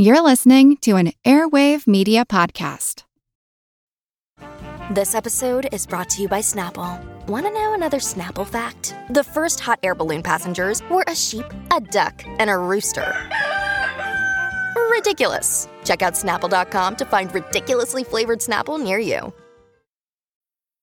You're listening to an Airwave Media Podcast. This episode is brought to you by Snapple. Want to know another Snapple fact? The first hot air balloon passengers were a sheep, a duck, and a rooster. Ridiculous. Check out snapple.com to find ridiculously flavored Snapple near you.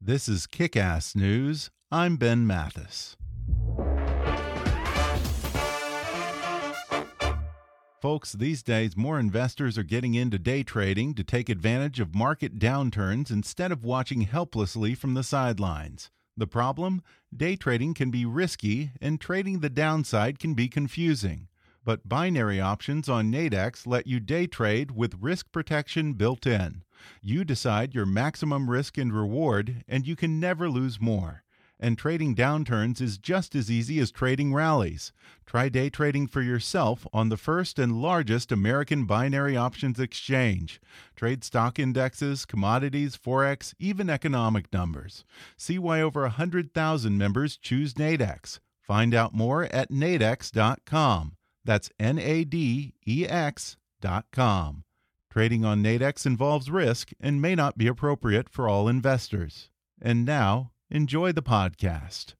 This is Kick Ass News. I'm Ben Mathis. Folks, these days more investors are getting into day trading to take advantage of market downturns instead of watching helplessly from the sidelines. The problem? Day trading can be risky, and trading the downside can be confusing. But binary options on Nadex let you day trade with risk protection built in. You decide your maximum risk and reward, and you can never lose more. And trading downturns is just as easy as trading rallies. Try day trading for yourself on the first and largest American binary options exchange. Trade stock indexes, commodities, forex, even economic numbers. See why over 100,000 members choose Nadex. Find out more at nadex.com. That's N A D E X.com. Trading on Nadex involves risk and may not be appropriate for all investors. And now, enjoy the podcast.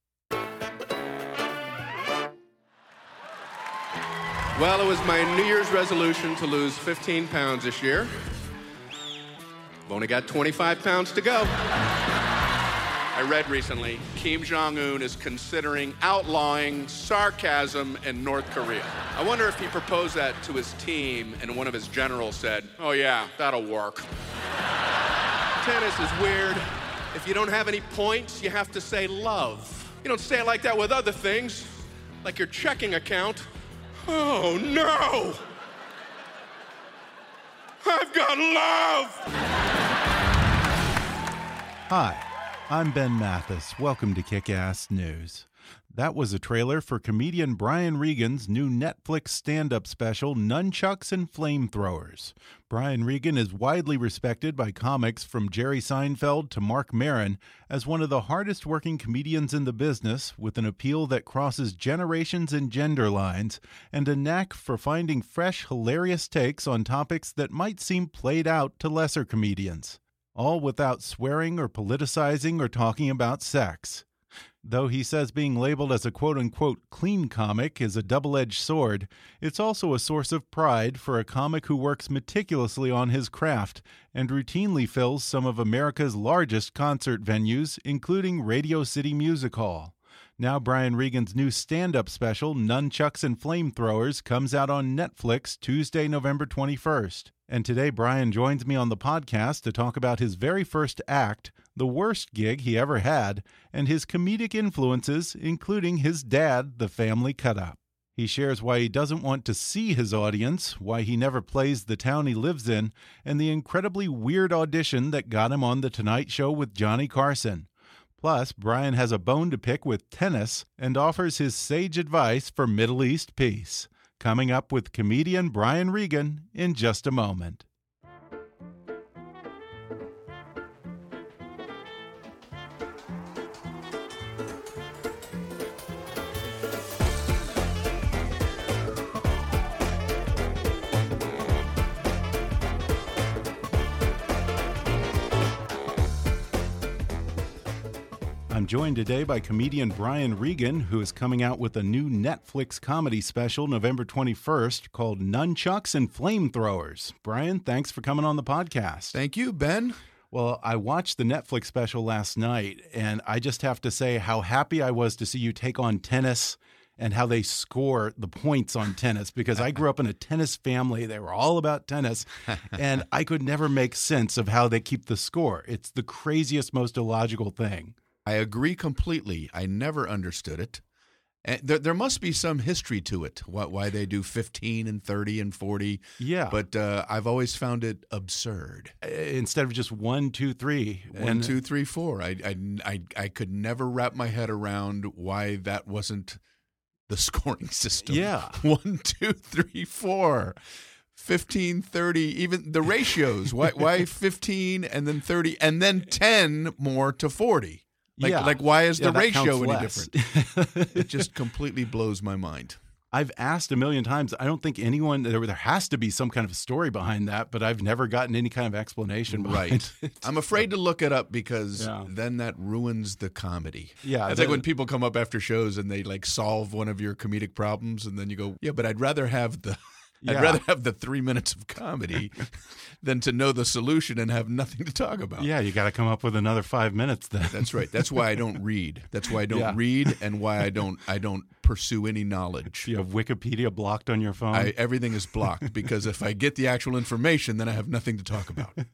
Well, it was my New Year's resolution to lose 15 pounds this year. I've only got 25 pounds to go. I read recently Kim Jong un is considering outlawing sarcasm in North Korea. I wonder if he proposed that to his team and one of his generals said, Oh, yeah, that'll work. Tennis is weird. If you don't have any points, you have to say love. You don't say it like that with other things, like your checking account. Oh, no! I've got love! Hi. I'm Ben Mathis. Welcome to Kick Ass News. That was a trailer for comedian Brian Regan's new Netflix stand up special, Nunchucks and Flamethrowers. Brian Regan is widely respected by comics from Jerry Seinfeld to Marc Maron as one of the hardest working comedians in the business, with an appeal that crosses generations and gender lines, and a knack for finding fresh, hilarious takes on topics that might seem played out to lesser comedians all without swearing or politicizing or talking about sex. Though he says being labeled as a quote unquote clean comic is a double edged sword, it's also a source of pride for a comic who works meticulously on his craft and routinely fills some of America's largest concert venues, including Radio City Music Hall. Now, Brian Regan's new stand up special, Nunchucks and Flamethrowers, comes out on Netflix Tuesday, November 21st. And today, Brian joins me on the podcast to talk about his very first act, the worst gig he ever had, and his comedic influences, including his dad, the family cut up. He shares why he doesn't want to see his audience, why he never plays the town he lives in, and the incredibly weird audition that got him on The Tonight Show with Johnny Carson. Plus, Brian has a bone to pick with tennis and offers his sage advice for Middle East peace coming up with comedian Brian Regan in just a moment. I'm joined today by comedian Brian Regan, who is coming out with a new Netflix comedy special November 21st called Nunchucks and Flamethrowers. Brian, thanks for coming on the podcast. Thank you, Ben. Well, I watched the Netflix special last night, and I just have to say how happy I was to see you take on tennis and how they score the points on tennis because I grew up in a tennis family. They were all about tennis, and I could never make sense of how they keep the score. It's the craziest, most illogical thing. I agree completely. I never understood it. And there, there must be some history to it. What why they do 15 and 30 and 40. Yeah. But uh, I've always found it absurd. Instead of just one, two, three. One, two, three, four. I, I, I, I could never wrap my head around why that wasn't the scoring system. Yeah. One, two, three, four. 15, 30, even the ratios. why, why 15 and then 30 and then 10 more to 40? Like, Yeah. like why is Yeah, the ratio any less. different? it just completely blows my mind. I've asked a million times. I don't think anyone there. There has to be some kind of story behind that, but I've never gotten any kind of explanation. Right. it. I'm afraid to look it up because Yeah. then that ruins the comedy. Yeah, It's like when people come up after shows and they like solve one of your comedic problems and then you go, Yeah, but I'd rather have the Yeah. I'd rather have the three minutes of comedy than to know the solution and have nothing to talk about. Yeah, you got to come up with another five minutes then. That's right. That's why I don't read. That's why I don't Yeah. read and why I don't I don't pursue any knowledge. you have Wikipedia blocked on your phone. I, everything is blocked because if I get the actual information, then I have nothing to talk about.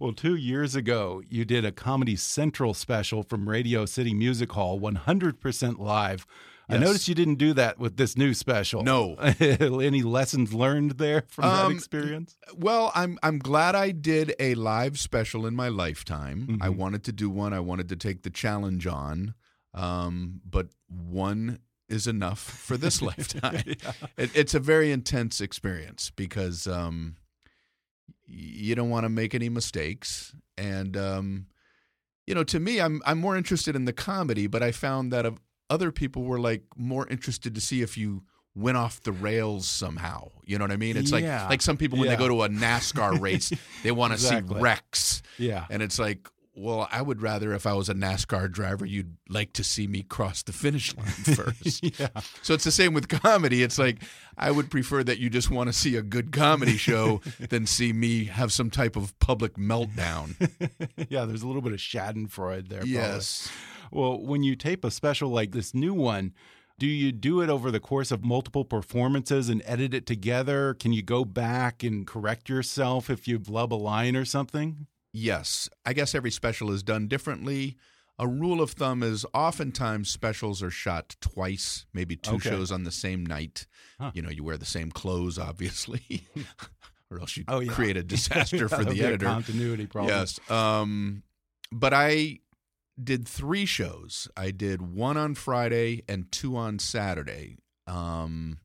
Well, two years ago, you did a Comedy Central special from Radio City Music Hall, 100% live. I noticed you didn't do that with this new special. No. Any lessons learned there from that Um, experience? Well, I'm I'm glad I did a live special in my lifetime. I Mhm. wanted to do one. I wanted to take the challenge on, um, but one is enough for this lifetime. It, it's a very intense experience because um, you don't want to make any mistakes, and um, you know, to me, I'm I'm more interested in the comedy, but I found that of other people were like more interested to see if you went off the rails somehow. You know what I mean? It's Yeah. like like some people when Yeah. they go to a NASCAR race, they want to Exactly. see wrecks, Yeah. and it's like. Well, I would rather if I was a NASCAR driver, you'd like to see me cross the finish line first. yeah. So it's the same with comedy. It's like I would prefer that you just want to see a good comedy show than see me have some type of public meltdown. yeah, there's a little bit of Schadenfreude there. probably. yes. Well, when you tape a special like this new one, do you do it over the course of multiple performances and edit it together? Can you go back and correct yourself if you blub a line or something? Yes. I guess every special is done differently. A rule of thumb is oftentimes specials are shot twice, maybe two Okay. shows on the same night. Huh. You know, you wear the same clothes, obviously, or else you Oh, yeah. create a disaster for the editor. continuity problem. Yes. Um, but I did three shows. I did one on Friday and two on Saturday. Um,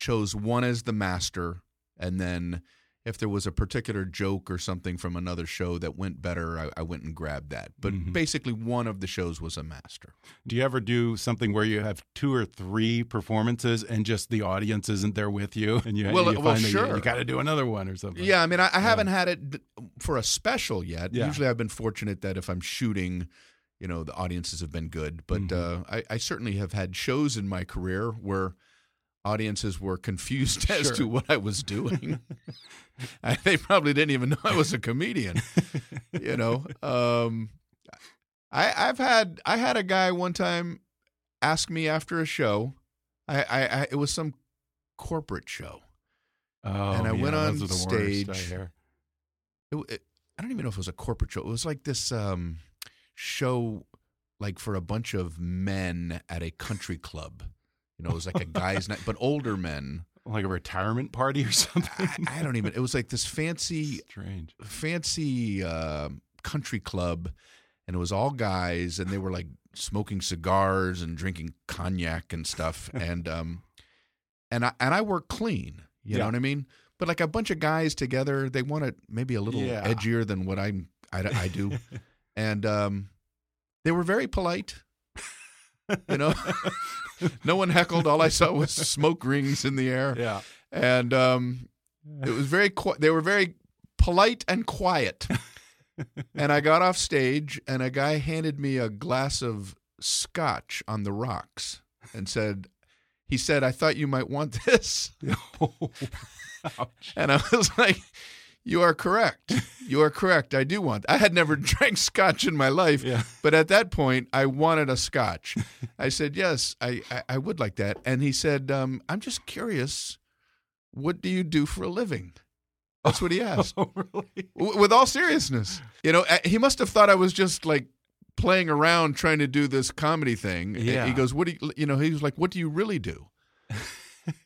chose one as the master, and then if there was a particular joke or something from another show that went better, I, I went and grabbed that. But Mhm. basically, one of the shows was a master. Do you ever do something where you have two or three performances and just the audience isn't there with you, and you, Well, you well, find that you- sure. you, got to do another one or something? Yeah, I mean, I, I haven't had it for a special yet. Yeah. Usually, I've been fortunate that if I'm shooting, you know, the audiences have been good. But Mhm. uh, I, I certainly have had shows in my career where audiences were confused as Sure. to what I was doing. I, they probably didn't even know I was a comedian. you know, um, I, I've had I had a guy one time ask me after a show. I, I, I it was some corporate show. Oh, And I yeah, went on the stage. I it, it, I don't even know if it was a corporate show. It was like this um, show, like for a bunch of men at a country club. You know, it was like a guys' night, but older men. like a retirement party or something. I, I don't even. It was like this fancy, Strange. fancy uh, country club, and it was all guys, and they were like smoking cigars and drinking cognac and stuff, and um, and I and I work clean. You Yeah. know what I mean? But like a bunch of guys together, they want it maybe a little Yeah. edgier than what I'm I, I do, and um, they were very polite. You know, no one heckled. All I saw was smoke rings in the air, Yeah. and um, it was very. Qui- they were very polite and quiet. and I got off stage, and a guy handed me a glass of scotch on the rocks, and said, "He said I thought you might want this." And I was like, "You are correct. You are correct. I do want." I had never drank scotch in my life, Yeah. but at that point, I wanted a scotch. I said, "Yes, I I, I would like that." And he said, um, "I'm just curious. What do you do for a living?" That's what he asked. Oh, really? W- with all seriousness, you know, he must have thought I was just like playing around trying to do this comedy thing. Yeah. He goes, "What do you?" You know, he was like, "What do you really do?"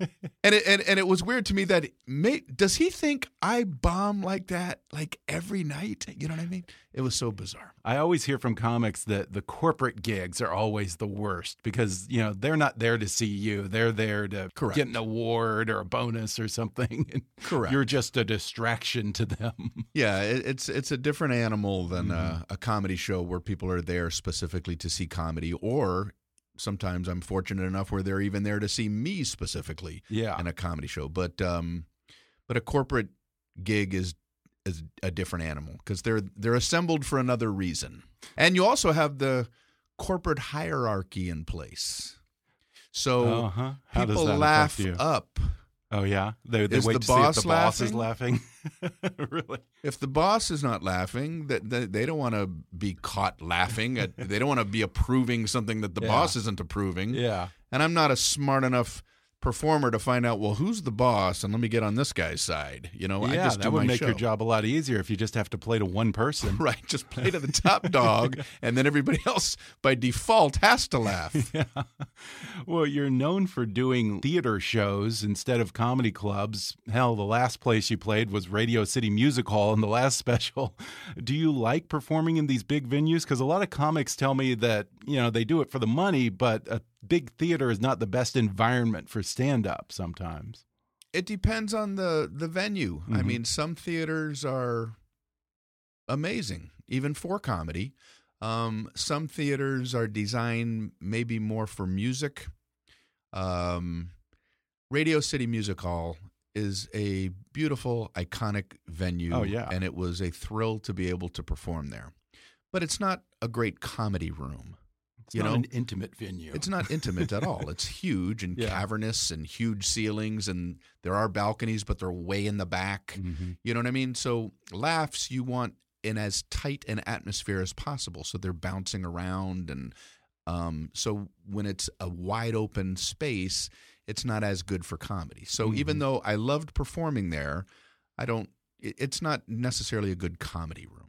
And it and, and it was weird to me that may, does he think I bomb like that like every night? You know what I mean? It was so bizarre. I always hear from comics that the corporate gigs are always the worst because, you know, they're not there to see you. They're there to Correct. get an award or a bonus or something. And Correct. You're just a distraction to them. Yeah, it, it's it's a different animal than Mm-hmm. uh, a comedy show where people are there specifically to see comedy, or sometimes I'm fortunate enough where they're even there to see me specifically Yeah. in a comedy show. But um, but a corporate gig is is a different animal because they're they're assembled for another reason, and you also have the corporate hierarchy in place. So Uh-huh. People laugh up. Oh yeah, they, they Is wait the to see if boss the boss is laughing. really? If the boss is not laughing, that they don't want to be caught laughing. At, they don't want to be approving something that the Yeah. boss isn't approving. Yeah. And I'm not a smart enough performer to find out well who's the boss and let me get on this guy's side. You know, I yeah, just that would make show. your job a lot easier if you just have to play to one person. Right, just play to the top dog, and then everybody else by default has to laugh. Yeah. Well, you're known for doing theater shows instead of comedy clubs. Hell, the last place you played was Radio City Music Hall in the last special. Do you like performing in these big venues? Because a lot of comics tell me that, you know, they do it for the money, but a big theater is not the best environment for stand up sometimes. It depends on the the venue. I Mhm. mean, some theaters are amazing, even for comedy. Um, some theaters are designed maybe more for music. Um, Radio City Music Hall is a beautiful, iconic venue. Oh, yeah. and it was a thrill to be able to perform there. But it's not a great comedy room. It's You not know, an intimate venue. It's not intimate at all. It's huge and Yeah. cavernous and huge ceilings, and there are balconies, but they're way in the back. Mhm. You know what I mean? So laughs you want in as tight an atmosphere as possible, so they're bouncing around, and um, so when it's a wide open space, it's not as good for comedy. So even Mhm. though I loved performing there, I don't. It's not necessarily a good comedy room.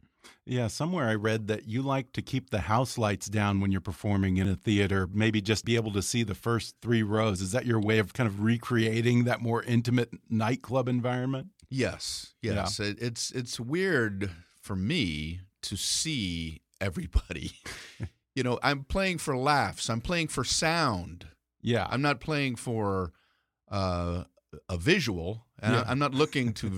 Yeah, somewhere I read that you like to keep the house lights down when you're performing in a theater, maybe just be able to see the first three rows. Is that your way of kind of recreating that more intimate nightclub environment? Yes, Yeah. yes. It, it's it's weird for me to see everybody. you know, I'm playing for laughs. I'm playing for sound. Yeah. I'm not playing for uh, a visual, and Yeah. I, am not looking to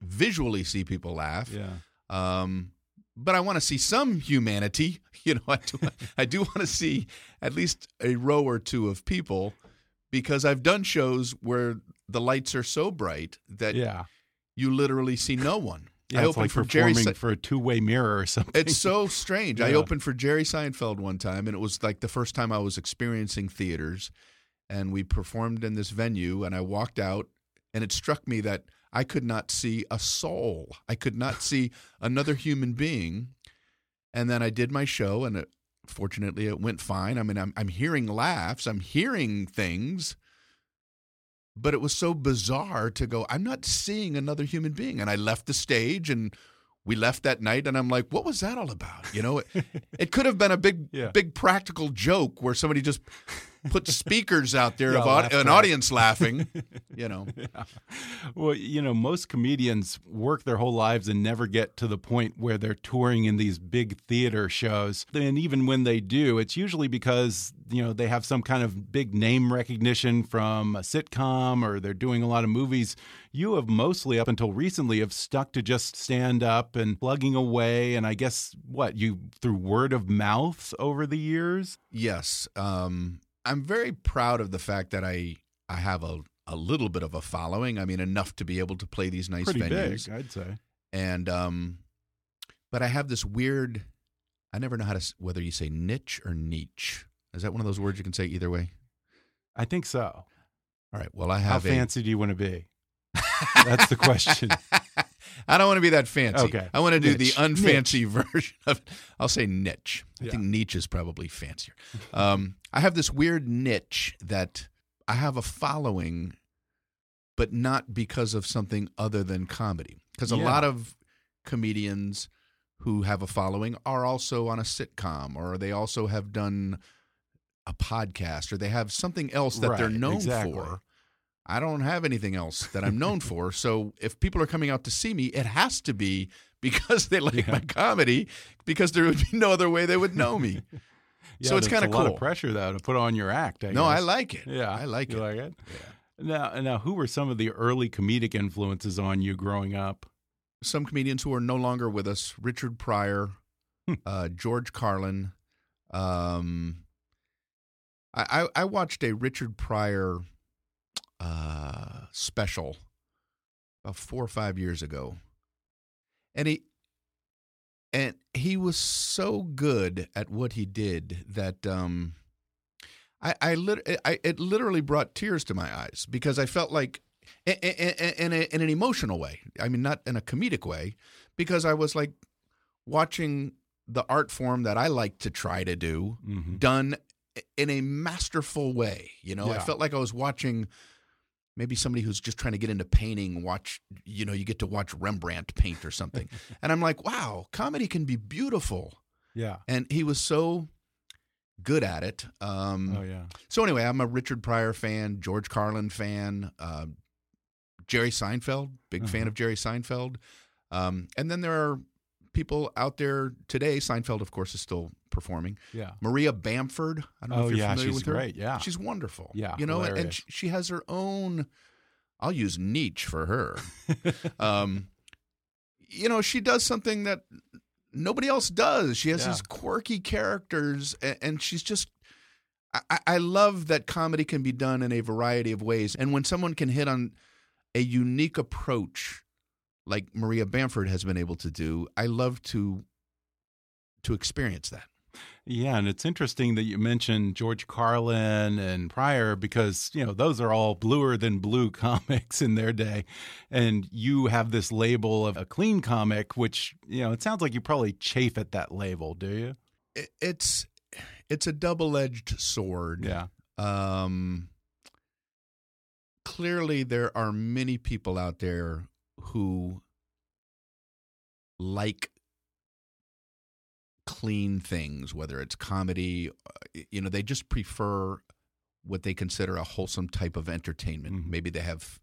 visually see people laugh. yeah. Um, but I want to see some humanity. You know, I do, I do want to see at least a row or two of people because I've done shows where the lights are so bright that Yeah. you literally see no one. Yeah, I opened like for Jerry. Se- for a two-way mirror or something. it's so strange. I opened for Jerry Seinfeld one time, and it was like the first time I was experiencing theaters. And we performed in this venue, and I walked out, and it struck me that I could not see a soul. I could not see another human being. And then I did my show, and it, fortunately, it went fine. I mean, I'm, I'm hearing laughs, I'm hearing things, but it was so bizarre to go, I'm not seeing another human being. And I left the stage, and we left that night, and I'm like, what was that all about? You know, it, it could have been a big, Yeah. big practical joke where somebody just put speakers out there of aud- an audience laughing. You know, Yeah. Well, you know, most comedians work their whole lives and never get to the point where they're touring in these big theater shows. And even when they do, it's usually because, you know, they have some kind of big name recognition from a sitcom or they're doing a lot of movies. You have mostly, up until recently, have stuck to just stand up and plugging away. And I guess, what, you through word of mouth over the years? yes. Um, I'm very proud of the fact that I I have a a little bit of a following. I mean, enough to be able to play these nice Pretty venues. big, I'd say. and um, but I have this weird. I never know how to whether you say niche or niche. Is that one of those words you can say either way? I think so. All right. Well, I How have a. fancy do you want to be? That's the question. I don't want to be that fancy. Okay. I want to do Niche. the unfancy version of it. I'll say niche. I Yeah. think niche is probably fancier. Um, I have this weird niche that I have a following, but not because of something other than comedy. Because a Yeah. lot of comedians who have a following are also on a sitcom or they also have done a podcast or they have something else that they're known exactly. for. I don't have anything else that I'm known for. So if people are coming out to see me, it has to be because they like my comedy, because there would be no other way they would know me. Yeah, so it's kind of a lot of pressure though to put on your act. I no, I like it. Yeah, I like you it. Like it. Now, now, who were some of the early comedic influences on you growing up? Some comedians who are no longer with us: Richard Pryor, Hmm. uh, George Carlin. Um, I, I I watched a Richard Pryor uh, special about four or five years ago, and he and he was so good at what he did that um, I I, lit- I it literally brought tears to my eyes because I felt like in, in, in, in an emotional way. I mean, not in a comedic way, because I was like watching the art form that I like to try to do Mhm. done in a masterful way. You know, I felt like I was watching maybe somebody who's just trying to get into painting. Watch, you know, you get to watch Rembrandt paint or something, and I'm like, wow, comedy can be beautiful. Yeah. And he was so good at it. Um, Oh yeah. so anyway, I'm a Richard Pryor fan, George Carlin fan, uh, Jerry Seinfeld, big fan Uh-huh. of Jerry Seinfeld, um, and then there are people out there today. Seinfeld, of course, is still performing. Yeah. Maria Bamford. I don't know Oh, if you're yeah, familiar she's with her. great, yeah. she's wonderful. Yeah, you know, and hilarious. she, she has her own. I'll use niche for her. um, you know, she does something that nobody else does. She has Yeah. these quirky characters, and, and she's just. I, I love that comedy can be done in a variety of ways, and when someone can hit on a unique approach, like Maria Bamford has been able to do, I love to to experience that. Yeah, and it's interesting that you mentioned George Carlin and Pryor because, you know, those are all bluer than blue comics in their day. And you have this label of a clean comic, which, you know, it sounds like you probably chafe at that label, do you? It's it's a double edged sword. Yeah. Um, clearly, there are many people out there who like clean things, whether it's comedy, uh, you know, they just prefer what they consider a wholesome type of entertainment. Mhm. Maybe they have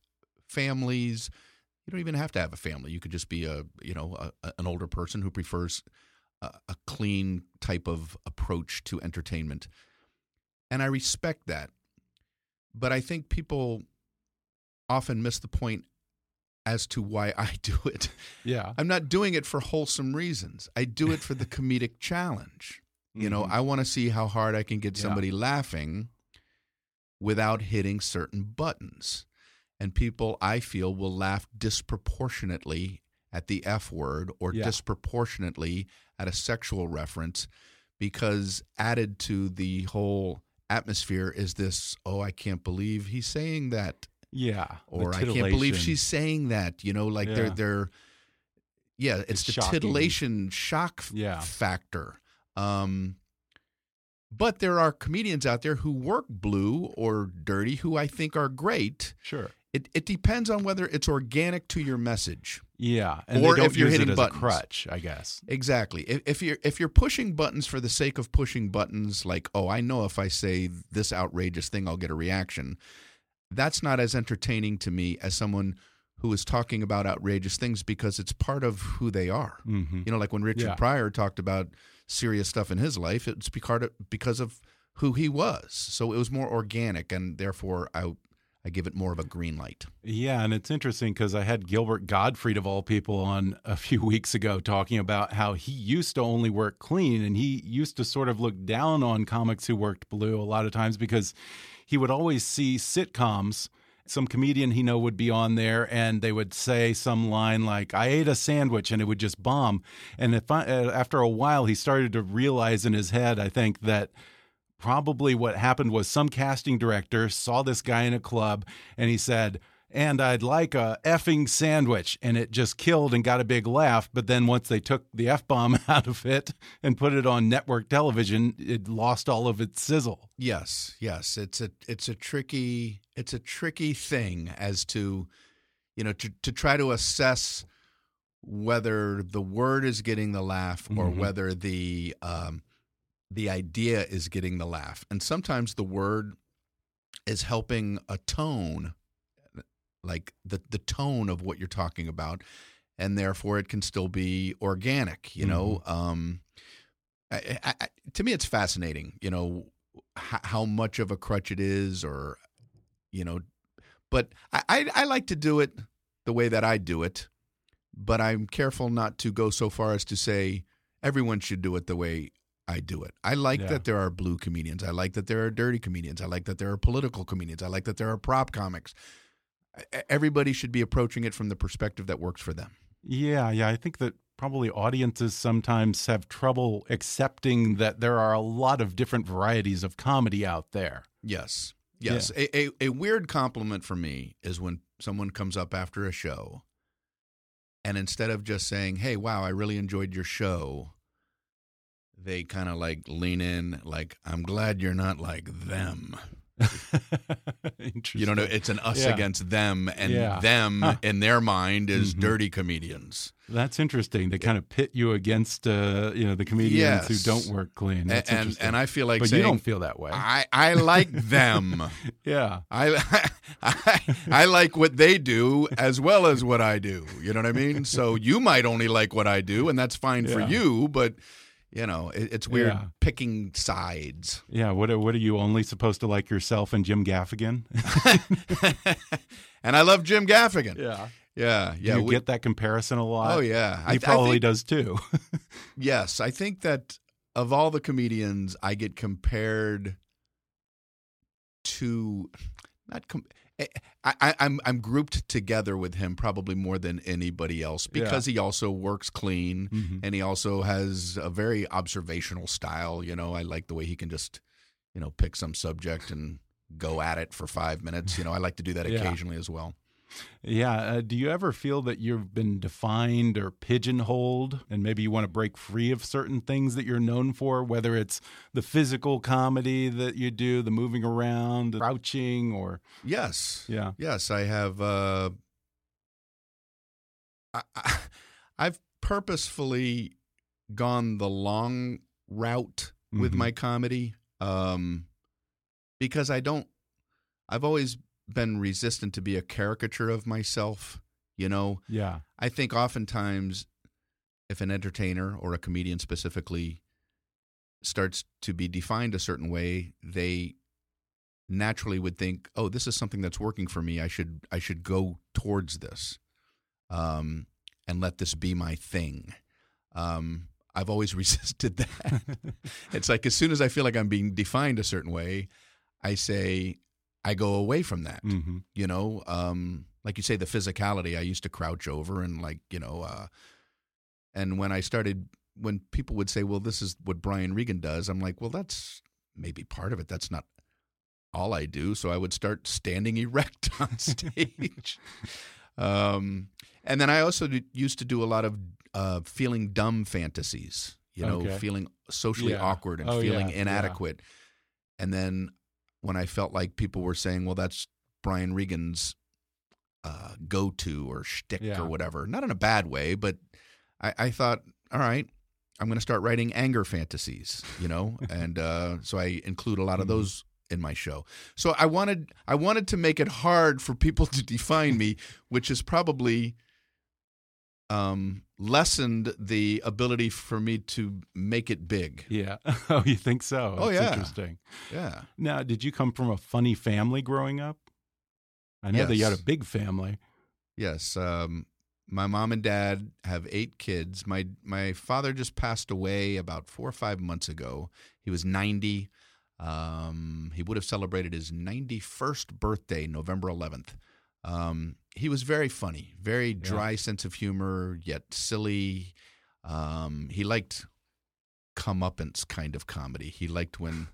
families. You don't even have to have a family. You could just be a, you know, a- an older person who prefers a, a clean type of approach to entertainment. And I respect that. But I think people often miss the point as to why I do it. Yeah. I'm not doing it for wholesome reasons. I do it for the comedic challenge. You know, Mhm. I want to see how hard I can get Yeah. somebody laughing without hitting certain buttons. And people, I feel, will laugh disproportionately at the F word or Yeah. disproportionately at a sexual reference because added to the whole atmosphere is this, oh, I can't believe he's saying that Yeah. or I can't believe she's saying that. You know, like they're they're yeah, it's, It's the shocking. titillation shock Yeah. factor. Um, but there are comedians out there who work blue or dirty who I think are great. Sure. It it depends on whether it's organic to your message. Yeah. And Or if you're hitting buttons. a crutch, I guess. Exactly. If, if you're if you're pushing buttons for the sake of pushing buttons, like oh, I know if I say this outrageous thing, I'll get a reaction. That's not as entertaining to me as someone who is talking about outrageous things because it's part of who they are. hmm You know, like when Richard Yeah. Pryor talked about serious stuff in his life, it's because of, because of who he was. So it was more organic, and therefore I I give it more of a green light. Yeah, and it's interesting because I had Gilbert Gottfried of all people on a few weeks ago talking about how he used to only work clean and he used to sort of look down on comics who worked blue a lot of times because he would always see sitcoms. Some comedian he know would be on there, and they would say some line like "I ate a sandwich," and it would just bomb. And if I, uh, after a while, he started to realize in his head, I think that probably what happened was some casting director saw this guy in a club and he said, and I'd like a effing sandwich. And it just killed and got a big laugh. But then once they took the F bomb out of it and put it on network television, it lost all of its sizzle. Yes, yes, it's a it's a tricky it's a tricky thing as to you know to to try to assess whether the word is getting the laugh or Mhm. whether the um, the idea is getting the laugh. And sometimes the word is helping a tone, like the the tone of what you're talking about, and therefore it can still be organic. You know, um, I, I, I- to me, it's fascinating. You know h- how much of a crutch it is, or you know, but I, I I like to do it the way that I do it, but I'm careful not to go so far as to say everyone should do it the way I do it. I like Yeah. that there are blue comedians. I like that there are dirty comedians. I like that there are political comedians. I like that there are prop comics. Everybody should be approaching it from the perspective that works for them. Yeah, yeah. I think that probably audiences sometimes have trouble accepting that there are a lot of different varieties of comedy out there. Yes. Yes. A, a, a weird compliment for me is when someone comes up after a show and instead of just saying, hey, wow, I really enjoyed your show, they kind of like lean in, like, I'm glad you're not like them. Interesting. You know, it's an us Yeah. against them, and Yeah. them Huh. in their mind is Mhm. dirty comedians. That's interesting. They kind of pit you against, uh, you know, the comedians who don't work clean. And, That's and, interesting. and I feel like but saying, you don't feel that way. I, I like them. yeah. I, I I like what they do as well as what I do. You know what I mean? So you might only like what I do, and that's fine for you. But you know, it, it's weird Yeah. picking sides. Yeah. What, are- what are you only supposed to like yourself and Jim Gaffigan? and I love Jim Gaffigan. yeah. Yeah, yeah. you we- get that comparison a lot. oh yeah. He I, probably I think, does too. Yes, I think that of all the comedians, I get compared to not. Com- I, I, I'm I'm grouped together with him probably more than anybody else because he also works clean Mhm. and he also has a very observational style. You know, I like the way he can just you know pick some subject and go at it for five minutes. You know, I like to do that Yeah. occasionally as well. Yeah. Uh, do you ever feel that you've been defined or pigeonholed and maybe you want to break free of certain things that you're known for, whether it's the physical comedy that you do, the moving around, the crouching, or. Yes. Yeah. Yes, I have. Uh, I, I, I've purposefully gone the long route with Mhm. my comedy um, because I don't. I've always been resistant to be a caricature of myself. You know, Yeah. I think oftentimes if an entertainer or a comedian specifically starts to be defined a certain way, they naturally would think, "Oh, this is something that's working for me. I should I should go towards this, um, and let this be my thing." Um, I've always resisted that. it's like as soon as I feel like I'm being defined a certain way, I say I go away from that hmm you know um like you say the physicality i used to crouch over and like you know uh and when i started when people would say well this is what brian regan does i'm like well that's maybe part of it that's not all i do so i would start standing erect on stage um and then i also d- used to do a lot of uh feeling dumb fantasies you know Okay. feeling socially Yeah. awkward and Oh, feeling yeah, yeah. inadequate and then when I felt like people were saying, "Well, that's Brian Regan's uh, go-to or shtick Yeah. or whatever," not in a bad way, but I, I thought, "All right, I'm going to start writing anger fantasies," you know, and uh, so I include a lot of Mhm. those in my show. So I wanted I wanted to make it hard for people to define me, which is probably um, lessened the ability for me to make it big. Yeah. Oh, you think so? Oh, That's yeah. Interesting. Yeah. Now, did you come from a funny family growing up? I know that you had a big family. Yes, um, my mom and dad have eight kids. My my father just passed away about four or five months ago. He was ninety. Um, he would have celebrated his ninety first birthday, November eleventh. Um, he was very funny, very dry sense of humor, yet silly. Um, he liked comeuppance kind of comedy. He liked when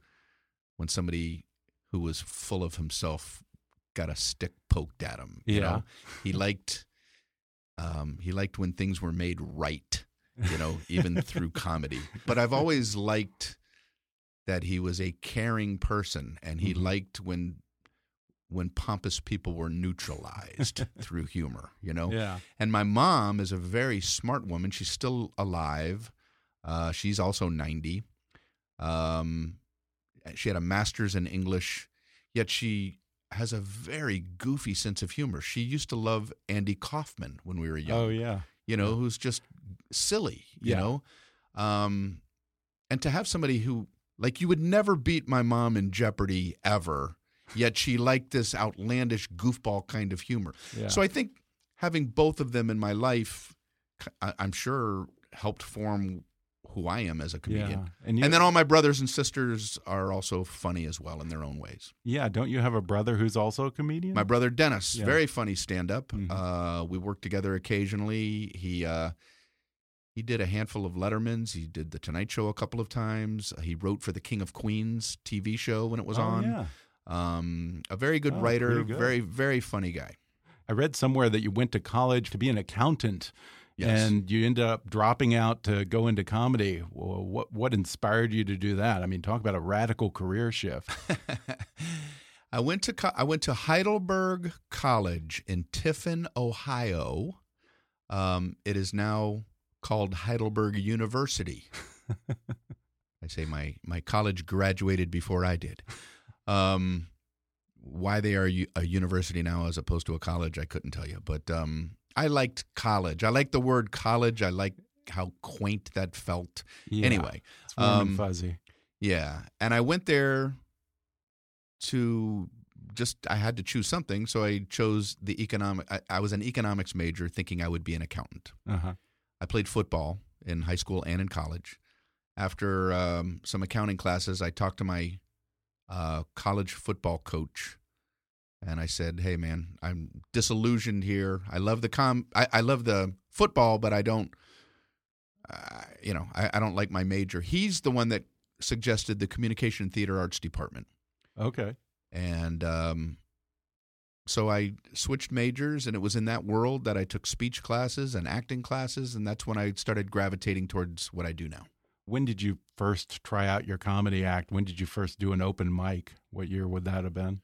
when somebody who was full of himself got a stick poked at him. You Yeah. know? He liked um, he liked when things were made right, you know, even through comedy. But I've always liked that he was a caring person and he Mhm. liked when when pompous people were neutralized through humor, you know? Yeah. And my mom is a very smart woman. She's still alive. Uh, she's also 90. Um, she had a master's in English, yet she has a very goofy sense of humor. She used to love Andy Kaufman when we were young Oh yeah. you know, who's just silly, you Yeah. know. Um, and to have somebody who, like, you would never beat my mom in Jeopardy ever, yet she liked this outlandish goofball kind of humor. Yeah. So I think having both of them in my life, I- I'm sure helped form who I am as a comedian. Yeah. And, And then all my brothers and sisters are also funny as well in their own ways. yeah, don't you have a brother who's also a comedian? My brother Dennis, Yeah. very funny stand up. Mhm. Uh, we work together occasionally. He uh, he did a handful of Lettermans. He did the Tonight Show a couple of times. He wrote for the King of Queens TV show when it was oh, on. Yeah. Um, a very good Oh, writer, good. very very funny guy. I read somewhere that you went to college to be an accountant. Yes. And you ended up dropping out to go into comedy. Well, what what inspired you to do that? I mean, talk about a radical career shift. I went to co- I went to Heidelberg College in Tiffin, Ohio. Um, it is now called Heidelberg University. I say my my college graduated before I did. Um, why they are a university now as opposed to a college, I couldn't tell you. But um, I liked college. I liked the word college. I liked how quaint that felt. Yeah, Anyway, it's warm um, and fuzzy. yeah, and I went there to just I had to choose something, so I chose the economic. I, I was an economics major, thinking I would be an accountant. Uh huh. I played football in high school and in college. After um, some accounting classes, I talked to my uh, college football coach, and I said, "Hey, man, I'm disillusioned here. I love the com. I, I love the football, but I don't. Uh, you know, I, I don't like my major." He's the one that suggested the communication theater arts department, Okay. and um, so I switched majors, and it was in that world that I took speech classes and acting classes, and that's when I started gravitating towards what I do now. When did you first try out your comedy act? When did you first do an open mic? What year would that have been?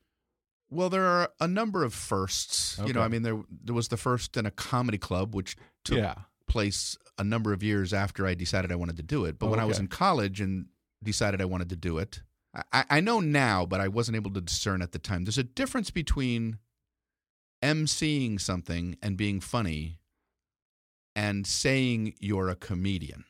Well, there are a number of firsts. You know, I mean, there there was the first in a comedy club, which took yeah. place a number of years after I decided I wanted to do it. But Oh, when I was in college and decided I wanted to do it, I, I know now, but I wasn't able to discern at the time. There's a difference between emceeing something and being funny and saying you're a comedian.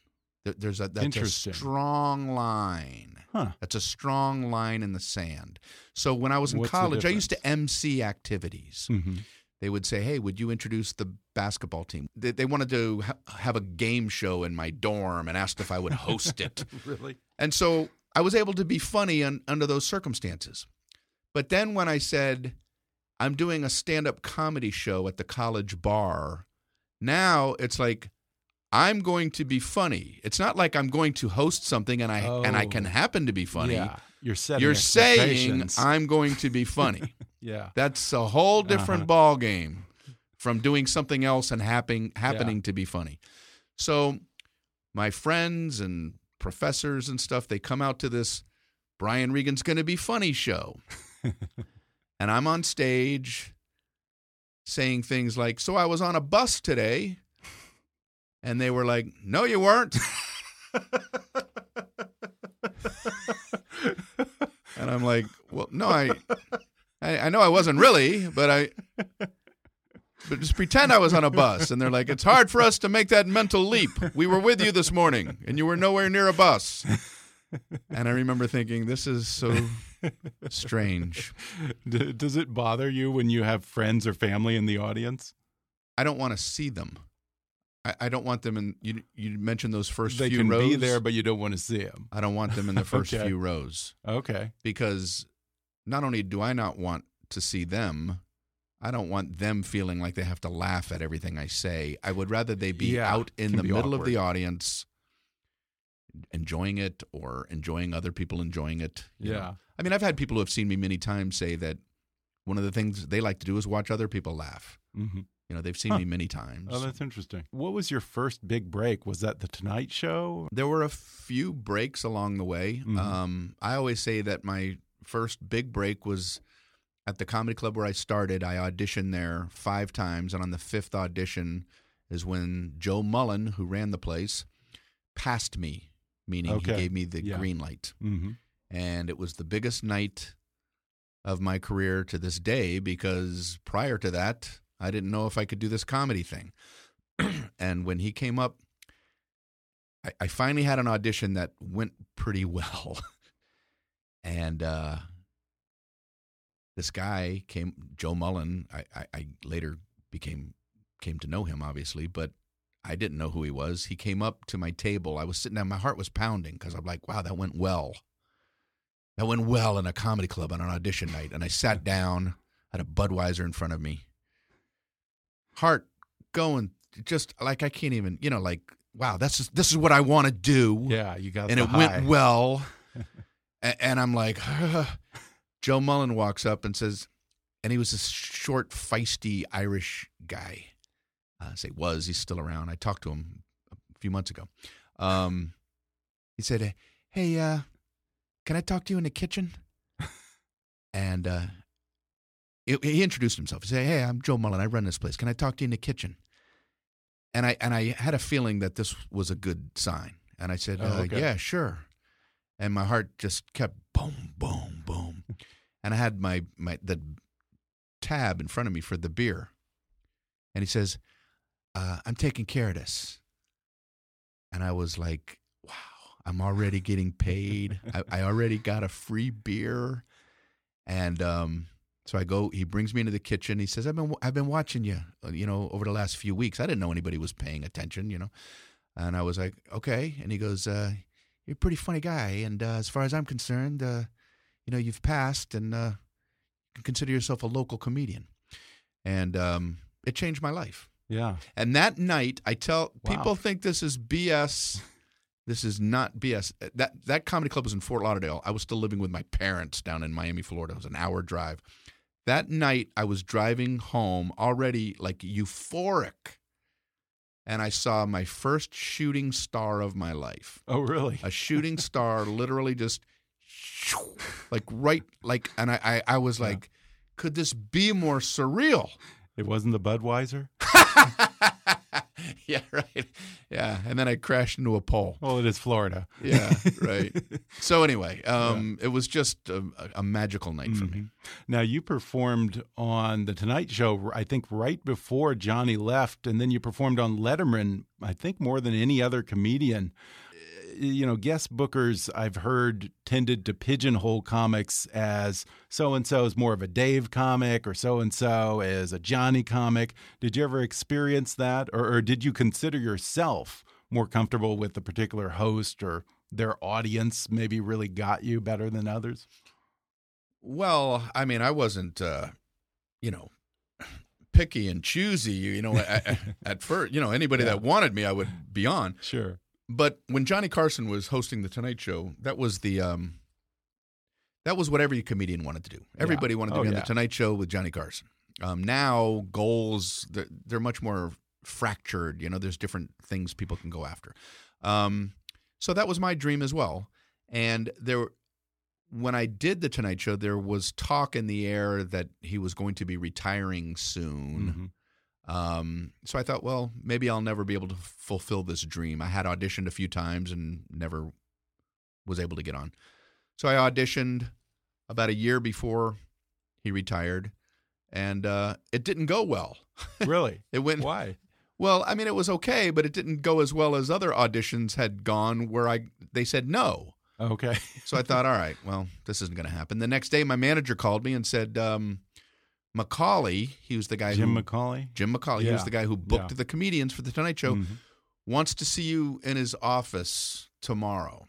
There- There's a that's a strong line. Huh. That's a strong line in the sand. So when I was in What's college, I used to MC activities hmm they would say, "Hey, would you introduce the basketball team?" They, they wanted to ha- have a game show in my dorm and asked if I would host it. Really? And so I was able to be funny un, under those circumstances. But then when I said, "I'm doing a stand-up comedy show at the college bar," now it's like I'm going to be funny. It's not like I'm going to host something and I and I can Oh. happen to be funny. Yeah. You're setting You're saying. I'm going to be funny. yeah. That's a whole different Uh-huh. ball game from doing something else and happening happening to be funny. So my friends and professors and stuff, they come out to this Brian Regan's going to be funny show. and I'm on stage saying things like, "So I was on a bus today." And they were like, "No you weren't." and I'm like, "Well, no, I I, I know I wasn't really, but I but just pretend I was on a bus. And they're like, it's hard for us to make that mental leap. We were with you this morning, and you were nowhere near a bus. And I remember thinking, this is so strange. Does it bother you when you have friends or family in the audience? I don't want to see them. I, I don't want them in. You you mentioned those first they few can rows. be there, but you don't want to see them. I don't want them in the first Okay. few rows Okay. because not only do I not want to see them, I don't want them feeling like they have to laugh at everything I say. I would rather they be Yeah, out in the middle of the audience enjoying it or enjoying other people enjoying it. you know. Yeah. I mean, I've had people who have seen me many times say that one of the things they like to do is watch other people laugh. hmm You know, they've seen Huh. me many times. Oh, that's interesting. What was your first big break? Was that the Tonight Show? There were a few breaks along the way. Mhm. Um, I always say that my first big break was at the comedy club where I started, I auditioned there five times, and on the fifth audition is when Joe Mullen, who ran the place, passed me, meaning Okay. he gave me the Yeah. green light. Mm-hmm. And it was the biggest night of my career to this day because prior to that, I didn't know if I could do this comedy thing. and when he came up, I, I finally had an audition that went pretty well. and uh, this guy came, Joe Mullen. I, I, I later became came to know him, obviously, but I didn't know who he was. He came up to my table. I was sitting down. my heart was pounding because I'm like, wow, that went well. That went well in a comedy club on an audition night. And I sat down, had a Budweiser in front of me. Heart going just like I can't even, you know, like, wow, this is this is what I want to do. Yeah, you got and it high. went well. A- and I'm like, Joe Mullen walks up and says, and he was this short, feisty Irish guy. Uh, say was he's still around. I talked to him a few months ago. Um, he said, "Hey, uh, can I talk to you in the kitchen?" and uh, he, he introduced himself. He said, "Hey, I'm Joe Mullen. I run this place. Can I talk to you in the kitchen?" And I and I had a feeling that this was a good sign. And I said, Oh, uh, okay. "Yeah, sure." And my heart just kept boom, boom, boom. and I had my my the tab in front of me for the beer. And he says, uh, I'm taking care of this. And I was like, wow, I'm already getting paid. I, I already got a free beer. And um, so I go, he brings me into the kitchen. He says, I've been, I've been watching you, uh, you know, over the last few weeks. I didn't know anybody was paying attention, you know. And I was like, okay. And he goes, uh, you're a pretty funny guy. And uh, as far as I'm concerned, uh, you know, you've passed and uh, you can consider yourself a local comedian. And um, it changed my life. Yeah. And that night, I tell Wow. people think this is BS. This is not BS. That that comedy club was in Fort Lauderdale. I was still living with my parents down in Miami, Florida. It was an hour drive. That night, I was driving home already like euphoric, and I saw my first shooting star of my life. Oh, really? A shooting star, literally just like right like, and I I, I was Yeah. like, could this be more surreal? It wasn't the Budweiser. yeah, right. Yeah, and then I crashed into a pole. Well, it is Florida. Yeah, right. so anyway, um, it was just a, a magical night for me. Mhm. Now you performed on the Tonight Show, I think, right before Johnny left, and then you performed on Letterman. I think more than any other comedian. You know, guest bookers I've heard tended to pigeonhole comics as so and so is more of a Dave comic, or so and so is a Johnny comic. Did you ever experience that, or, or did you consider yourself more comfortable with the particular host or their audience? Maybe really got you better than others. Well, I mean, I wasn't, uh, you know, picky and choosy. You know, at, at first, you know, anybody Yeah. that wanted me, I would be on. Sure. But when Johnny Carson was hosting the Tonight Show, that was the um, that was what every comedian wanted to do. Everybody wanted to Oh, be on yeah. the Tonight Show with Johnny Carson. Um, now goals they're, they're much more fractured. You know, there's different things people can go after. Um, so that was my dream as well. And there, when I did the Tonight Show, there was talk in the air that he was going to be retiring soon. Mhm. Um, so I thought, well, maybe I'll never be able to fulfill this dream. I had auditioned a few times and never was able to get on. So I auditioned about a year before he retired, and uh, it didn't go well. Really? It went Why? well. I mean, it was okay, but it didn't go as well as other auditions had gone, where I they said no. Okay. So I thought, all right, well, this isn't going to happen. The next day, my manager called me and said, um, McCawley, he was the guy Jim who McCawley. Jim McCawley, he was the guy who booked Yeah. the comedians for the Tonight Show, Mhm. wants to see you in his office tomorrow.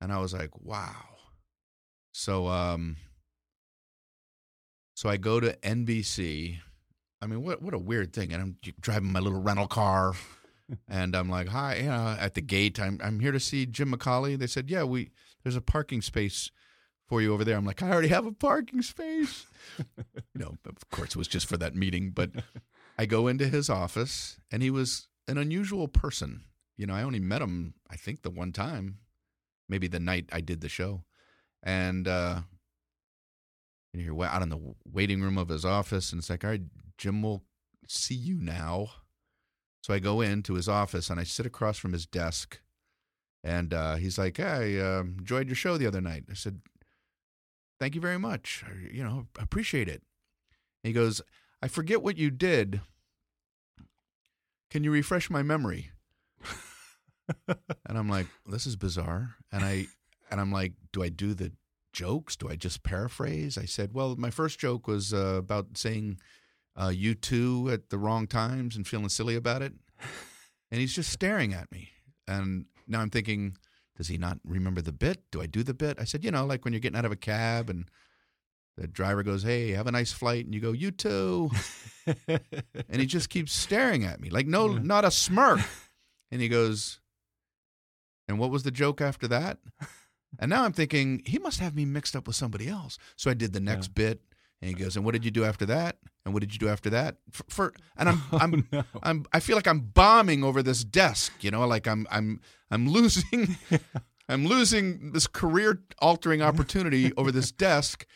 And I was like, wow. So um so I go to NBC. I mean, what what a weird thing. And I'm driving my little rental car and I'm like, "Hi, you know, at the gate, I'm I'm here to see Jim McCawley." They said, "Yeah, we there's a parking space for you over there." I'm like, "I already have a parking space." you know, of course it was just for that meeting, but I go into his office and he was an unusual person. You know, I only met him I think the one time, maybe the night I did the show. And uh you're out in the waiting room of his office, and it's like, all right, Jim will see you now. So I go into his office and I sit across from his desk, and uh, he's like, "Hey, I uh, enjoyed your show the other night." I said, "Thank you very much. I, you know, appreciate it." And he goes, "I forget what you did. Can you refresh my memory?" and I'm like, "This is bizarre." And I and I'm like, "Do I do the jokes? Do I just paraphrase?" I said, "Well, my first joke was uh, about saying." uh, U2 at the wrong times and feeling silly about it. And he's just staring at me. And now I'm thinking, does he not remember the bit? Do I do the bit? I said, you know, like when you're getting out of a cab and the driver goes, hey, have a nice flight. And you go, you too. and he just keeps staring at me, like, no, not a smirk. And he goes, and what was the joke after that? And now I'm thinking, he must have me mixed up with somebody else. So I did the next yeah. bit. And he goes, and what did you do after that? And what did you do after that? For, for and I'm oh, I'm no. I'm I feel like I'm bombing over this desk, you know, like I'm I'm I'm losing I'm losing this career altering opportunity over this desk.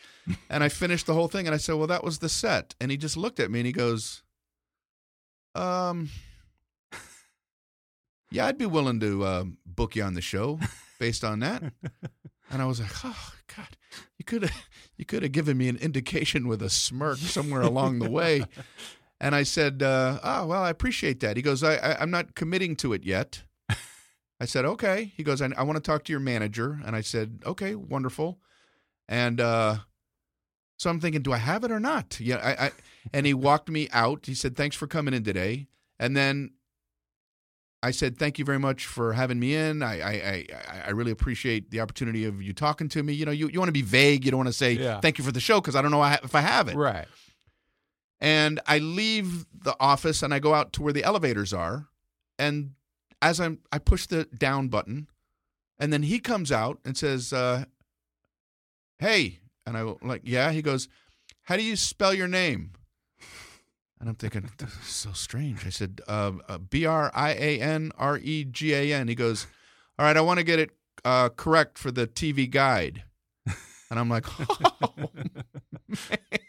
And I finished the whole thing and I said, "Well, that was the set." And he just looked at me and he goes, "Um Yeah, I'd be willing to uh, book you on the show based on that." And I was like, "Oh God, you could have you could have given me an indication with a smirk somewhere along the way." And I said, uh, "Oh well, I appreciate that." He goes, I, I, am not committing to it yet." I said, "Okay." He goes, "I, I want to talk to your manager." And I said, "Okay, wonderful." And uh, so I'm thinking, do I have it or not? Yeah. I, I and he walked me out. He said, "Thanks for coming in today." And then I said, "Thank you very much for having me in. I I, I, I really appreciate the opportunity of you talking to me. You know, you, you want to be vague. You don't want to say yeah. thank you for the show because I don't know if I have it. Right. And I leave the office and I go out to where the elevators are, and as I'm I push the down button, and then he comes out and says, uh, "Hey," and I like, "Yeah." He goes, "How do you spell your name?" And I'm thinking, this is so strange. I said, uh, uh, B R I A N R E G A N. He goes, All right, I want to get it uh, correct for the TV guide. And I'm like, Oh,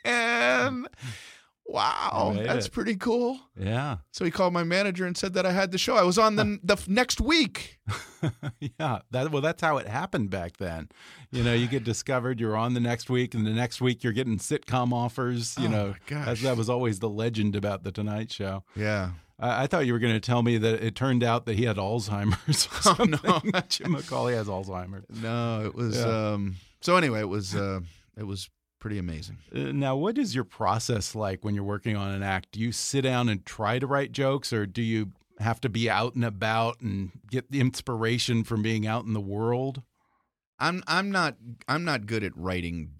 man. Wow, that's it. pretty cool. Yeah. So he called my manager and said that I had the show. I was on the the next week. yeah. That well, that's how it happened back then. You know, you get discovered, you're on the next week, and the next week you're getting sitcom offers. You oh know, gosh. that was always the legend about the Tonight Show. Yeah. I, I thought you were going to tell me that it turned out that he had Alzheimer's. oh no, Jim McCawley has Alzheimer's. No, it was. Yeah. Um, so anyway, it was. Uh, it was pretty amazing. Uh, now, what is your process like when you're working on an act? Do you sit down and try to write jokes, or do you have to be out and about and get the inspiration from being out in the world? I'm I'm not I'm not good at writing.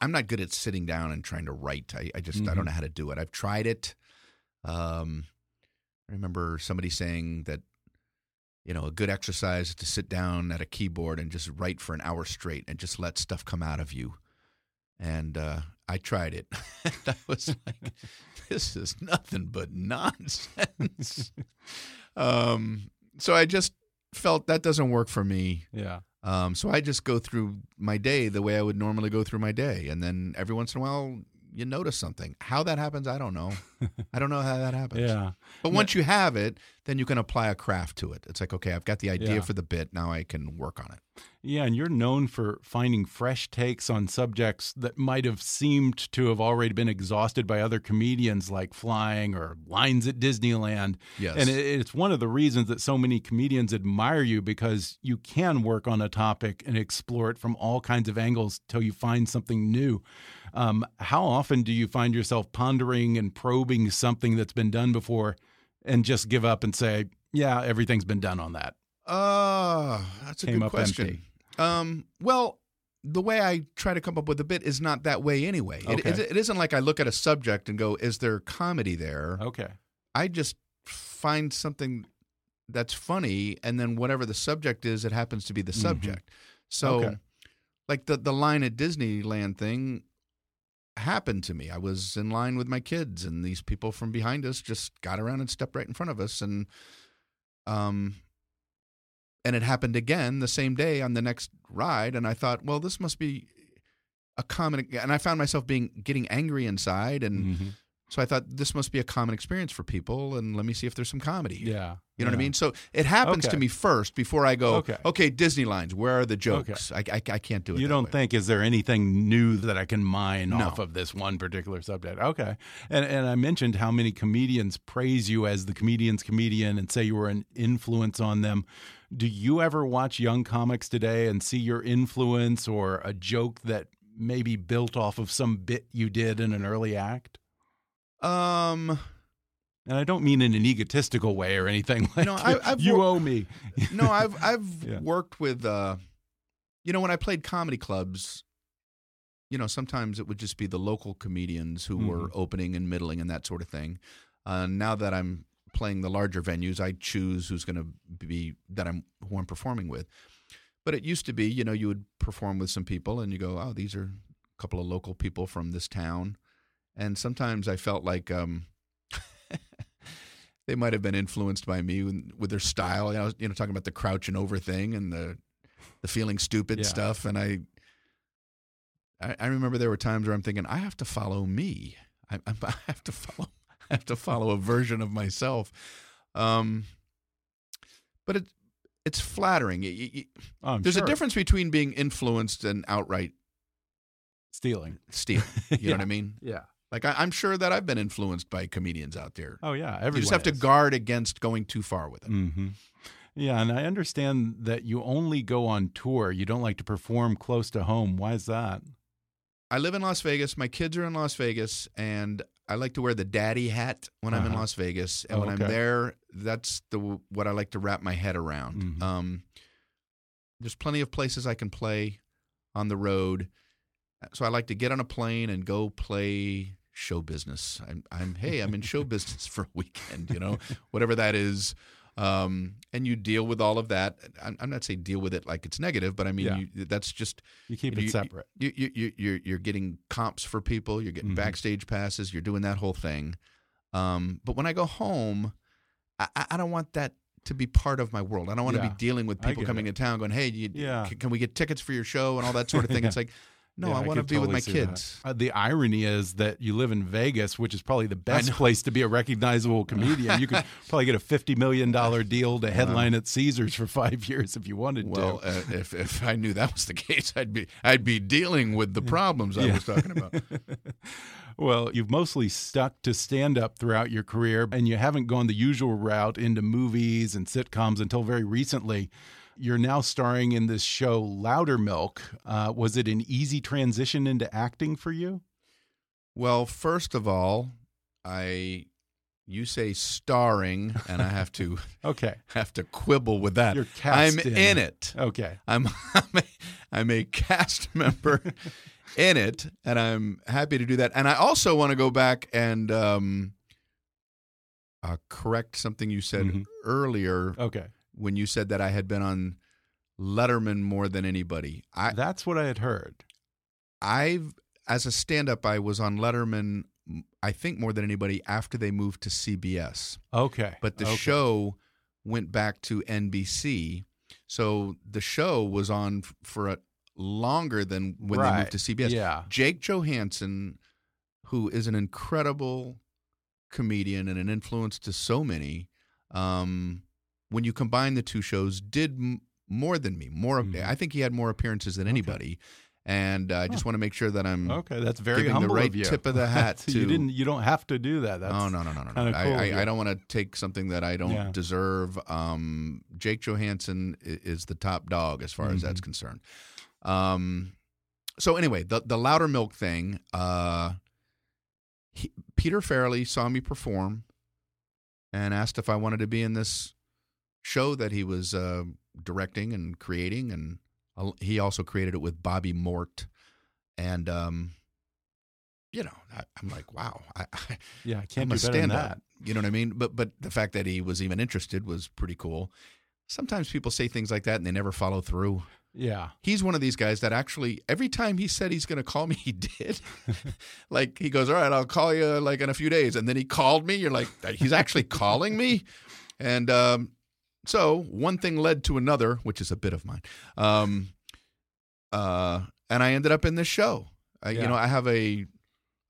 I'm not good at sitting down and trying to write. I, I just mm -hmm. I don't mm-hmm. know how to do it. I've tried it. Um, I remember somebody saying that you know a good exercise is to sit down at a keyboard and just write for an hour straight and just let stuff come out of you and uh, I tried it. I was like, "This is nothing but nonsense." um, so I just felt that doesn't work for me. Yeah. Um, so I just go through my day the way I would normally go through my day, and then every once in a while you notice something. How that happens, I don't know. I don't know how that happens. Yeah. But once you have it, then you can apply a craft to it. It's like, okay, I've got the idea yeah. for the bit. Now I can work on it. Yeah, and you're known for finding fresh takes on subjects that might have seemed to have already been exhausted by other comedians, like flying or lines at Disneyland. Yes. And it's one of the reasons that so many comedians admire you because you can work on a topic and explore it from all kinds of angles till you find something new. Um, how often do you find yourself pondering and probing something that's been done before and just give up and say, yeah, everything's been done on that? Uh, that's a Came good question. Um, well, the way I try to come up with a bit is not that way anyway. Okay. It, it, it isn't like I look at a subject and go, is there comedy there? Okay. I just find something that's funny, and then whatever the subject is, it happens to be the mm-hmm. subject. Mm -hmm. So, okay. like the the line at Disneyland thing, happened to me. I was in line with my kids, and these people from behind us just got around and stepped right in front of us, and um, and it happened again the same day on the next ride. And I thought, well, this must be a common, and I found myself being getting angry inside, and Mhm. So I thought this must be a common experience for people, and let me see if there's some comedy. Yeah. You know what I mean? So it happens Okay. to me first before I go, Okay. okay, Disney lines, where are the jokes? I, I, I can't do it. You that don't way. think is there anything new that I can mine No. off of this one particular subject? Okay, and and I mentioned how many comedians praise you as the comedian's comedian and say you were an influence on them. Do you ever watch young comics today and see your influence or a joke that maybe built off of some bit you did in an early act? Um, And I don't mean in an egotistical way or anything like No, I- I've you owe me. no, I've I've Yeah. worked with, uh, you know, when I played comedy clubs, you know, sometimes it would just be the local comedians who were Mhm. opening and middling and that sort of thing. Uh, now that I'm playing the larger venues, I choose who's going to be that I'm who I'm performing with. But it used to be, you know, you would perform with some people and you go, oh, these are a couple of local people from this town, and sometimes I felt like. Um, they might have been influenced by me with, with their style. You know, you know, talking about the crouching over thing and the the feeling stupid Yeah. stuff. And I, I, I remember there were times where I'm thinking, I have to follow me. I, I, have to follow. I have to follow a version of myself. Um, but it it's flattering. You- you- you- Oh, there's sure. a difference between being influenced and outright stealing. stealing. You know what I mean? Yeah. Like I, I'm sure that I've been influenced by comedians out there. Oh yeah. Everyone you just have to guard against going too far with it. hmm Yeah, and I understand that you only go on tour. You don't like to perform close to home. Why is that? I live in Las Vegas. My kids are in Las Vegas, and I like to wear the daddy hat when I'm in Uh-huh. Las Vegas. And Oh, when okay. I'm there, that's the what I like to wrap my head around. Mhm. Um, there's plenty of places I can play on the road, so I like to get on a plane and go play show business. I'm, I'm hey, I'm in show business for a weekend, you know, whatever that is. Um, and you deal with all of that. I'm, I'm not saying deal with it like it's negative, but I mean Yeah. you, that's just You keep you- it separate. you, you, you, you're you're getting comps for people. You're getting Mhm. backstage passes. You're doing that whole thing. Um, but when I go home, I, I don't want that to be part of my world. I don't want to be dealing with people coming it. in town going, "Hey, you, Yeah. can, can we get tickets for your show?" and all that sort of thing. Yeah. It's like, no, Yeah, I want to be with my kids. Uh, the irony is that you live in Vegas, which is probably the best place to be a recognizable comedian. You could probably get a fifty million dollar deal to headline at Caesars for five years if you wanted Well, to. uh, if if I knew that was the case, I'd be I'd be dealing with the problems I was talking about. well, you've mostly stuck to stand up throughout your career, and you haven't gone the usual route into movies and sitcoms until very recently. You're now starring in this show, Loudermilk. Uh, was it an easy transition into acting for you? Well, first of all, I you say starring, and I have to Okay. have to quibble with that. You're cast I'm in. in it. Okay. I'm I'm a, I'm a cast member in it, and I'm happy to do that. And I also want to go back and um, uh, correct something you said Mhm. earlier Okay. When you said that I had been on Letterman more than anybody. I That's what I had heard. I've as a stand-up, I was on Letterman. I think more than anybody after they moved to CBS. Okay. But the okay. show went back to NBC. So the show was on for a longer than when they moved to CBS. Yeah. Jake Johannsen, who is an incredible comedian and an influence to so many, um, when you combine the two shows, did m- more than me. More, Mhm. I think he had more appearances than anybody. And uh, I just want to make sure that I'm Okay, that's very giving the humble right of tip of the hat to, you didn't. You don't have to do that. That's oh no no no no no! cool, I, I, yeah. I don't want to take something that I don't Yeah. deserve. Um, Jake Johannsen is the top dog as far as that's Mhm. concerned. Um, so anyway, the the Loudermilk thing. Uh, he, Peter Farrelly saw me perform and asked if I wanted to be in this show that he was uh, directing and creating, and he also created it with Bobby Mort. And um, you know, I, I'm like, wow, I, I, Yeah, I can't I'm do better than that. You know what I mean? But but the fact that he was even interested was pretty cool. Sometimes people say things like that and they never follow through. Yeah. He's one of these guys that actually every time he said he's going to call me, he did. like he goes, "All right, I'll call you like in a few days," and then he called me. You're like, he's actually calling me, and um, so one thing led to another, which is a bit of mine. Um, uh, and I ended up in this show, I, Yeah. You know, I have a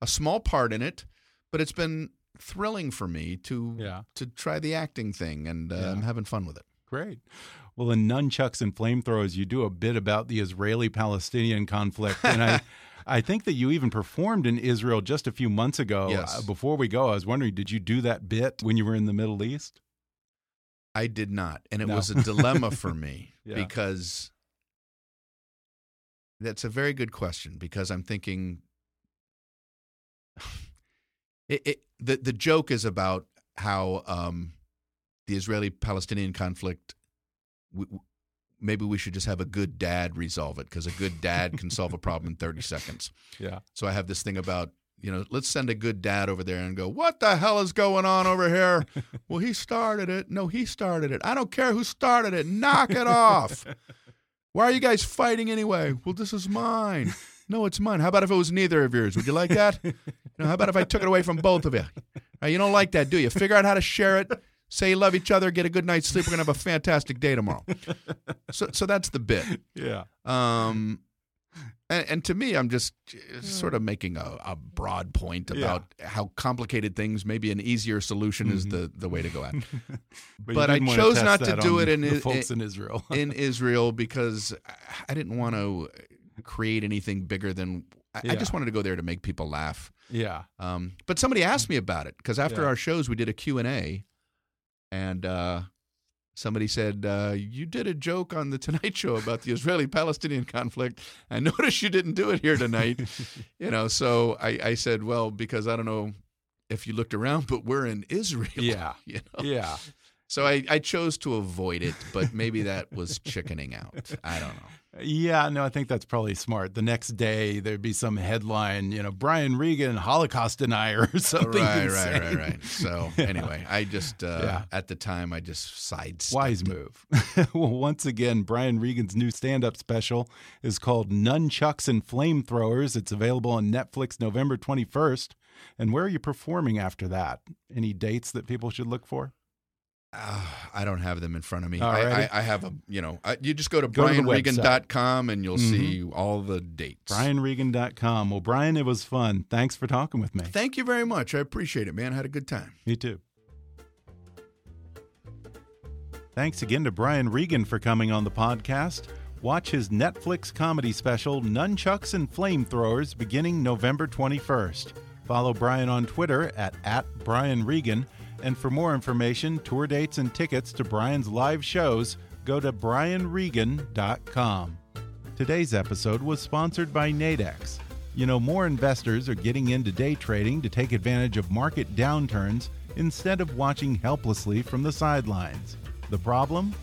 a small part in it, but it's been thrilling for me to Yeah. to try the acting thing, and uh, Yeah. I'm having fun with it. Great. Well, in Nunchucks and Flamethrowers, you do a bit about the Israeli Palestinian conflict. And I, I think that you even performed in Israel just a few months ago. Yes. Uh, before we go, I was wondering, did you do that bit when you were in the Middle East? I did not, and it No. was a dilemma for me Yeah. because that's a very good question because I'm thinking it, it the the joke is about how um, the Israeli-Palestinian conflict. W- w- maybe we should just have a good dad resolve it because a good dad can solve a problem in 30 seconds. Yeah. So I have this thing about, you know, let's send a good dad over there and go, what the hell is going on over here? well, he started it. No, he started it. I don't care who started it. Knock it off. Why are you guys fighting anyway? Well, this is mine. No, it's mine. How about if it was neither of yours? Would you like that? You know, how about if I took it away from both of you? You don't like that, do you? Figure out how to share it. Say you love each other. Get a good night's sleep. We're gonna have a fantastic day tomorrow. So, so that's the bit. Yeah. Um, and, and to me, I'm just uh, sort of making a, a broad point Yeah. about how complicated things. Maybe an easier solution is the, the way to go at. But, But I didn't wanna chose not to do it in the folks i- in Israel. in Israel because I didn't want to create anything bigger than. I, I just wanted to go there to make people laugh. yeah. Um, but somebody asked me about it because after Yeah. our shows we did a Q and A, and uh, somebody said uh, you did a joke on the Tonight Show about the Israeli-Palestinian conflict. I noticed you didn't do it here tonight. you know, so I, I said, well, because I don't know if you looked around, but we're in Israel. Yeah. you know. Yeah. So I, I chose to avoid it, but maybe that was chickening out. I don't know. Yeah, no, I think that's probably smart. The next day there'd be some headline, you know, Brian Regan, Holocaust denier or something. right, insane. right, right, right. So anyway, I just uh, Yeah. at the time I just sidestepped. Wise move. well, once again, Brian Regan's new stand up special is called Nunchucks and Flamethrowers. It's available on Netflix November 21st. And where are you performing after that? Any dates that people should look for? Uh, I don't have them in front of me. I, I, I have a, you know, I, you just go to Go brianregan.com and you'll Mhm. see all the dates. BrianRegan.com. Well, Brian, it was fun. Thanks for talking with me. Thank you very much. I appreciate it, man. I had a good time. Me too. Thanks again to Brian Regan for coming on the podcast. Watch his Netflix comedy special, Nunchucks and Flamethrowers, beginning November 21st. Follow Brian on Twitter at, at Brian Regan. And for more information, tour dates, and tickets to Brian's live shows, go to brianregan.com. Today's episode was sponsored by Nadex. You know, more investors are getting into day trading to take advantage of market downturns instead of watching helplessly from the sidelines. The problem?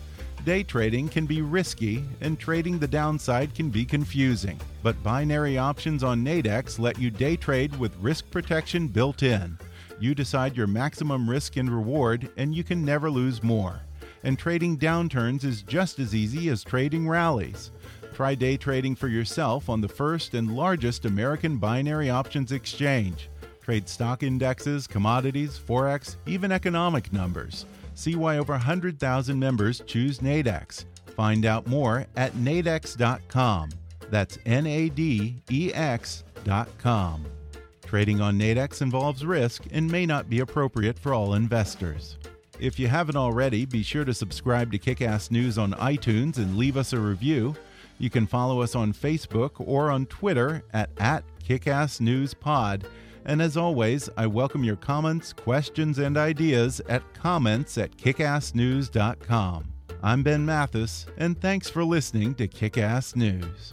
Day trading can be risky and trading the downside can be confusing. But binary options on Nadex let you day trade with risk protection built in. You decide your maximum risk and reward, and you can never lose more. And trading downturns is just as easy as trading rallies. Try day trading for yourself on the first and largest American binary options exchange. Trade stock indexes, commodities, forex, even economic numbers. See why over 100,000 members choose Nadex. Find out more at nadex.com. That's N A D E X.com. Trading on Nadex involves risk and may not be appropriate for all investors. If you haven't already, be sure to subscribe to Kickass News on iTunes and leave us a review. You can follow us on Facebook or on Twitter at, at KickassNewsPod. And as always, I welcome your comments, questions, and ideas at comments at kickassnews.com. I'm Ben Mathis, and thanks for listening to Kickass News.